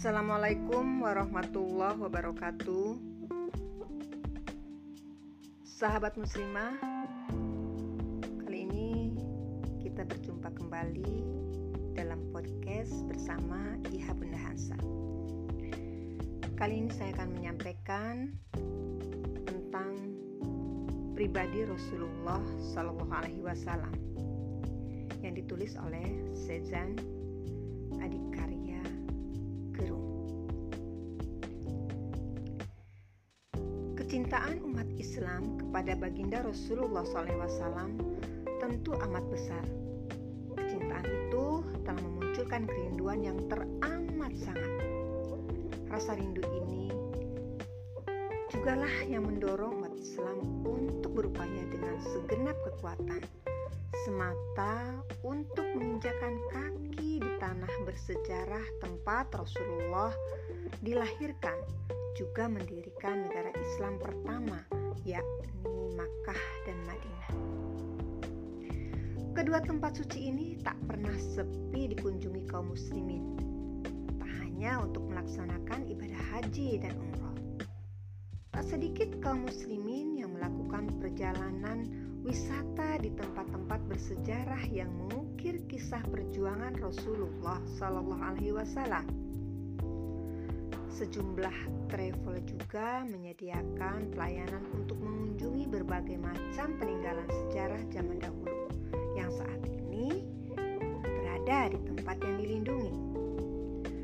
Assalamualaikum warahmatullahi wabarakatuh. Sahabat muslimah Kali ini kita berjumpa kembali dalam podcast bersama Iha Bunda Hansa. Kali ini saya akan menyampaikan tentang pribadi Rasulullah Shallallahu Alaihi Wasallam yang ditulis oleh Sezan Adikarya Kecintaan umat Islam kepada baginda Rasulullah SAW tentu amat besar. Kecintaan itu telah memunculkan kerinduan yang teramat sangat. Rasa rindu ini jugalah yang mendorong umat Islam untuk berupaya dengan segenap kekuatan semata untuk menginjakan kaki tanah bersejarah tempat Rasulullah dilahirkan, juga mendirikan negara Islam pertama, yakni Makkah dan Madinah. Kedua tempat suci ini tak pernah sepi dikunjungi kaum muslimin, tak hanya untuk melaksanakan ibadah haji dan umroh. Tak sedikit kaum muslimin yang melakukan perjalanan wisata di tempat-tempat bersejarah yang mengukir kisah perjuangan Rasulullah Sallallahu Alaihi Wasallam. Sejumlah travel juga menyediakan pelayanan untuk mengunjungi berbagai macam peninggalan sejarah zaman dahulu yang saat ini berada di tempat yang dilindungi.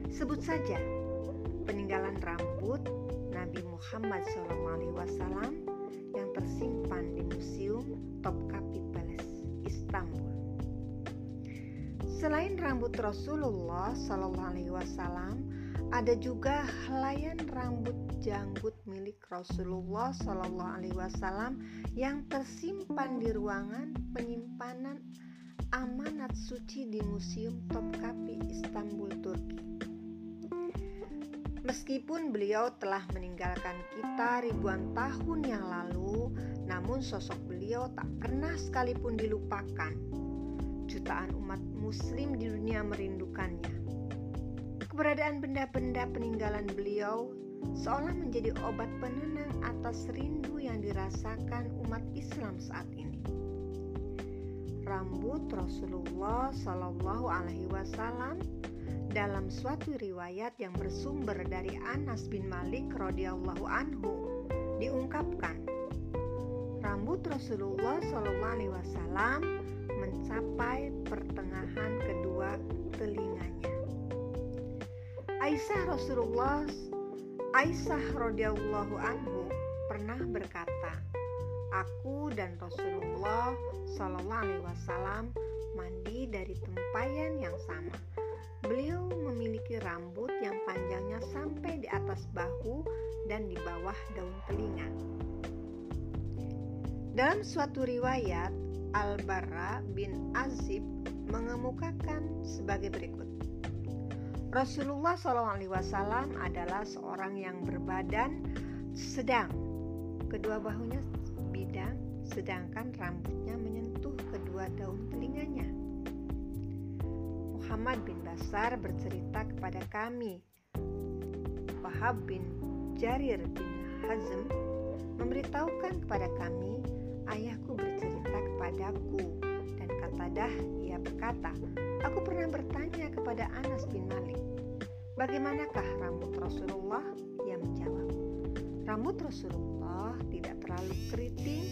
Sebut saja peninggalan rambut Nabi Muhammad SAW Selain rambut Rasulullah Shallallahu Alaihi Wasallam, ada juga helaian rambut janggut milik Rasulullah Shallallahu Alaihi Wasallam yang tersimpan di ruangan penyimpanan amanat suci di Museum Topkapi, Istanbul, Turki. Meskipun beliau telah meninggalkan kita ribuan tahun yang lalu, namun sosok beliau tak pernah sekalipun dilupakan. Jutaan umat Muslim di dunia merindukannya. Keberadaan benda-benda peninggalan beliau seolah menjadi obat penenang atas rindu yang dirasakan umat Islam saat ini. Rambut Rasulullah Shallallahu Alaihi Wasallam dalam suatu riwayat yang bersumber dari Anas bin Malik radhiyallahu anhu diungkapkan rambut Rasulullah Shallallahu alaihi wasallam mencapai pertengahan kedua telinganya. Aisyah Rasulullah Aisyah radhiyallahu anhu pernah berkata, "Aku dan Rasulullah Shallallahu alaihi wasallam mandi dari tempayan yang sama." Beliau memiliki rambut yang panjangnya sampai di atas bahu dan di bawah daun telinga. Dalam suatu riwayat, Al-Bara bin Azib mengemukakan sebagai berikut. Rasulullah SAW adalah seorang yang berbadan sedang, kedua bahunya bidang, sedangkan rambutnya menyentuh kedua daun telinganya. Muhammad bin Basar bercerita kepada kami. Wahab bin Jarir bin Hazm memberitahukan kepada kami, ayahku bercerita kepadaku dan kata dah ia berkata, aku pernah bertanya kepada Anas bin Malik, bagaimanakah rambut Rasulullah? Ia menjawab, rambut Rasulullah tidak terlalu keriting,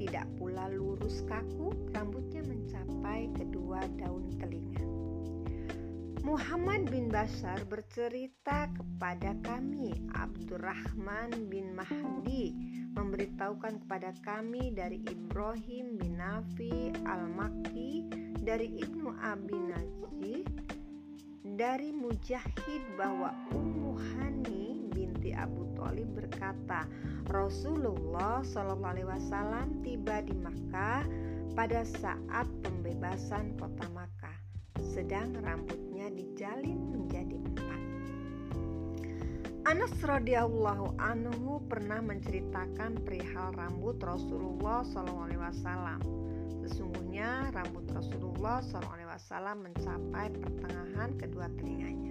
tidak pula lurus kaku, rambutnya mencapai kedua daun telinga. Muhammad bin Bashar bercerita kepada kami Abdurrahman bin Mahdi memberitahukan kepada kami dari Ibrahim bin Nafi al-Makki dari Ibnu Abi Najih dari Mujahid bahwa Ummu Hani binti Abu Thalib berkata Rasulullah Shallallahu Alaihi Wasallam tiba di Makkah pada saat pembebasan kota Makkah sedang rambutnya dijalin menjadi empat. Anas radhiyallahu anhu pernah menceritakan perihal rambut Rasulullah SAW. Sesungguhnya rambut Rasulullah SAW mencapai pertengahan kedua telinganya.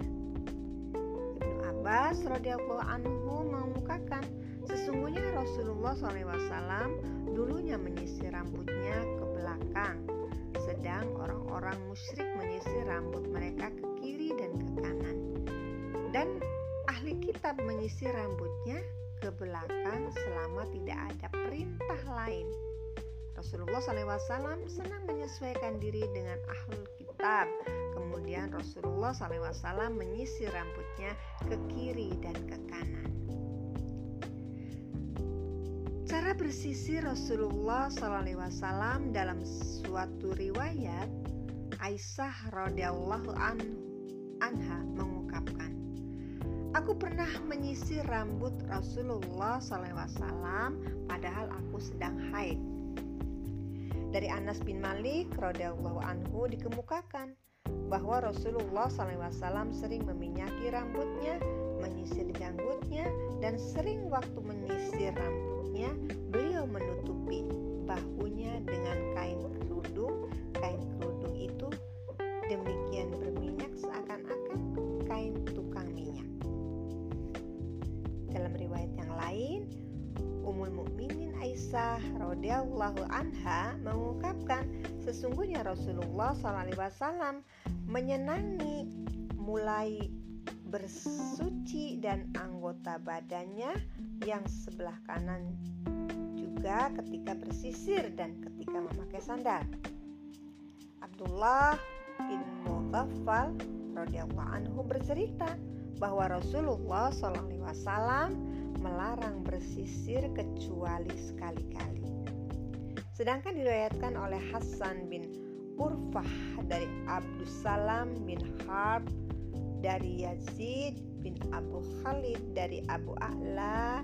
Ibnu Abbas radhiyallahu anhu mengemukakan sesungguhnya Rasulullah SAW dulunya menyisir rambutnya ke belakang, sedang orang-orang musyrik menyisir rambut mereka ke kiri dan ke kanan. Dan kitab menyisir rambutnya ke belakang selama tidak ada perintah lain. Rasulullah SAW senang menyesuaikan diri dengan ahli kitab. Kemudian Rasulullah SAW menyisir rambutnya ke kiri dan ke kanan. Cara bersisir Rasulullah SAW dalam suatu riwayat Aisyah radhiyallahu anha mengungkapkan Aku pernah menyisir rambut Rasulullah SAW padahal aku sedang haid. Dari Anas bin Malik radhiyallahu anhu dikemukakan bahwa Rasulullah SAW sering meminyaki rambutnya, menyisir janggutnya, dan sering waktu menyisir rambutnya beliau menutupi bahunya dengan kain kerudung. Kain kerudung itu demikian berminyak seakan-akan lain, Ummul Mukminin Aisyah radhiyallahu anha mengungkapkan sesungguhnya Rasulullah SAW menyenangi mulai bersuci dan anggota badannya yang sebelah kanan juga ketika bersisir dan ketika memakai sandal. Abdullah bin Mughaffal radhiyallahu anhu bercerita bahwa Rasulullah SAW melarang bersisir kecuali sekali-kali. Sedangkan diriwayatkan oleh Hasan bin Urfah dari Abdus Salam bin Harb dari Yazid bin Abu Khalid dari Abu A'la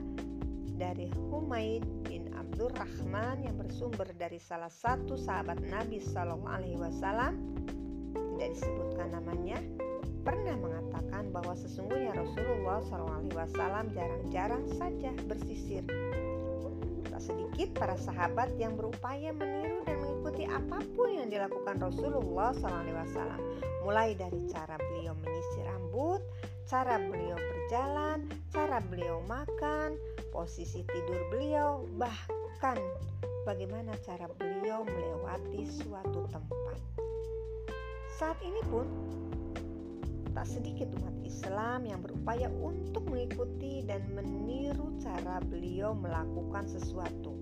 dari Humaid bin Abdurrahman yang bersumber dari salah satu sahabat Nabi Shallallahu Alaihi Wasallam tidak disebutkan namanya pernah mengatakan bahwa sesungguhnya Rasulullah SAW jarang-jarang saja bersisir. Tak sedikit para sahabat yang berupaya meniru dan mengikuti apa pun yang dilakukan Rasulullah SAW, mulai dari cara beliau menyisir rambut, cara beliau berjalan, cara beliau makan, posisi tidur beliau, bahkan bagaimana cara beliau melewati suatu tempat. Saat ini pun tak sedikit umat Islam yang berupaya untuk mengikuti dan meniru cara beliau melakukan sesuatu.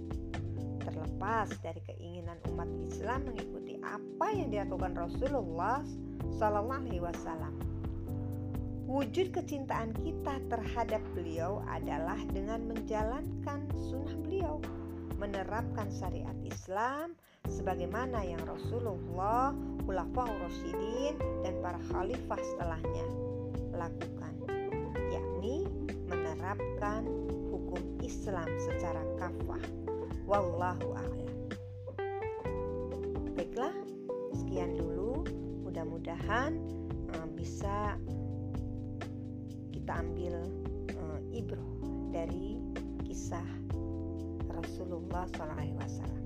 Terlepas dari keinginan umat Islam mengikuti apa yang dilakukan Rasulullah Wasallam. Wujud kecintaan kita terhadap beliau adalah dengan menjalankan sunnah beliau, menerapkan syariat Islam, sebagaimana yang Rasulullah, Khulafaur Rasyidin, dan para khalifah setelahnya lakukan, yakni menerapkan hukum Islam secara kafah. Wallahu a'lam. Baiklah, sekian dulu. Mudah-mudahan uh, bisa kita ambil uh, ibroh dari kisah Rasulullah SAW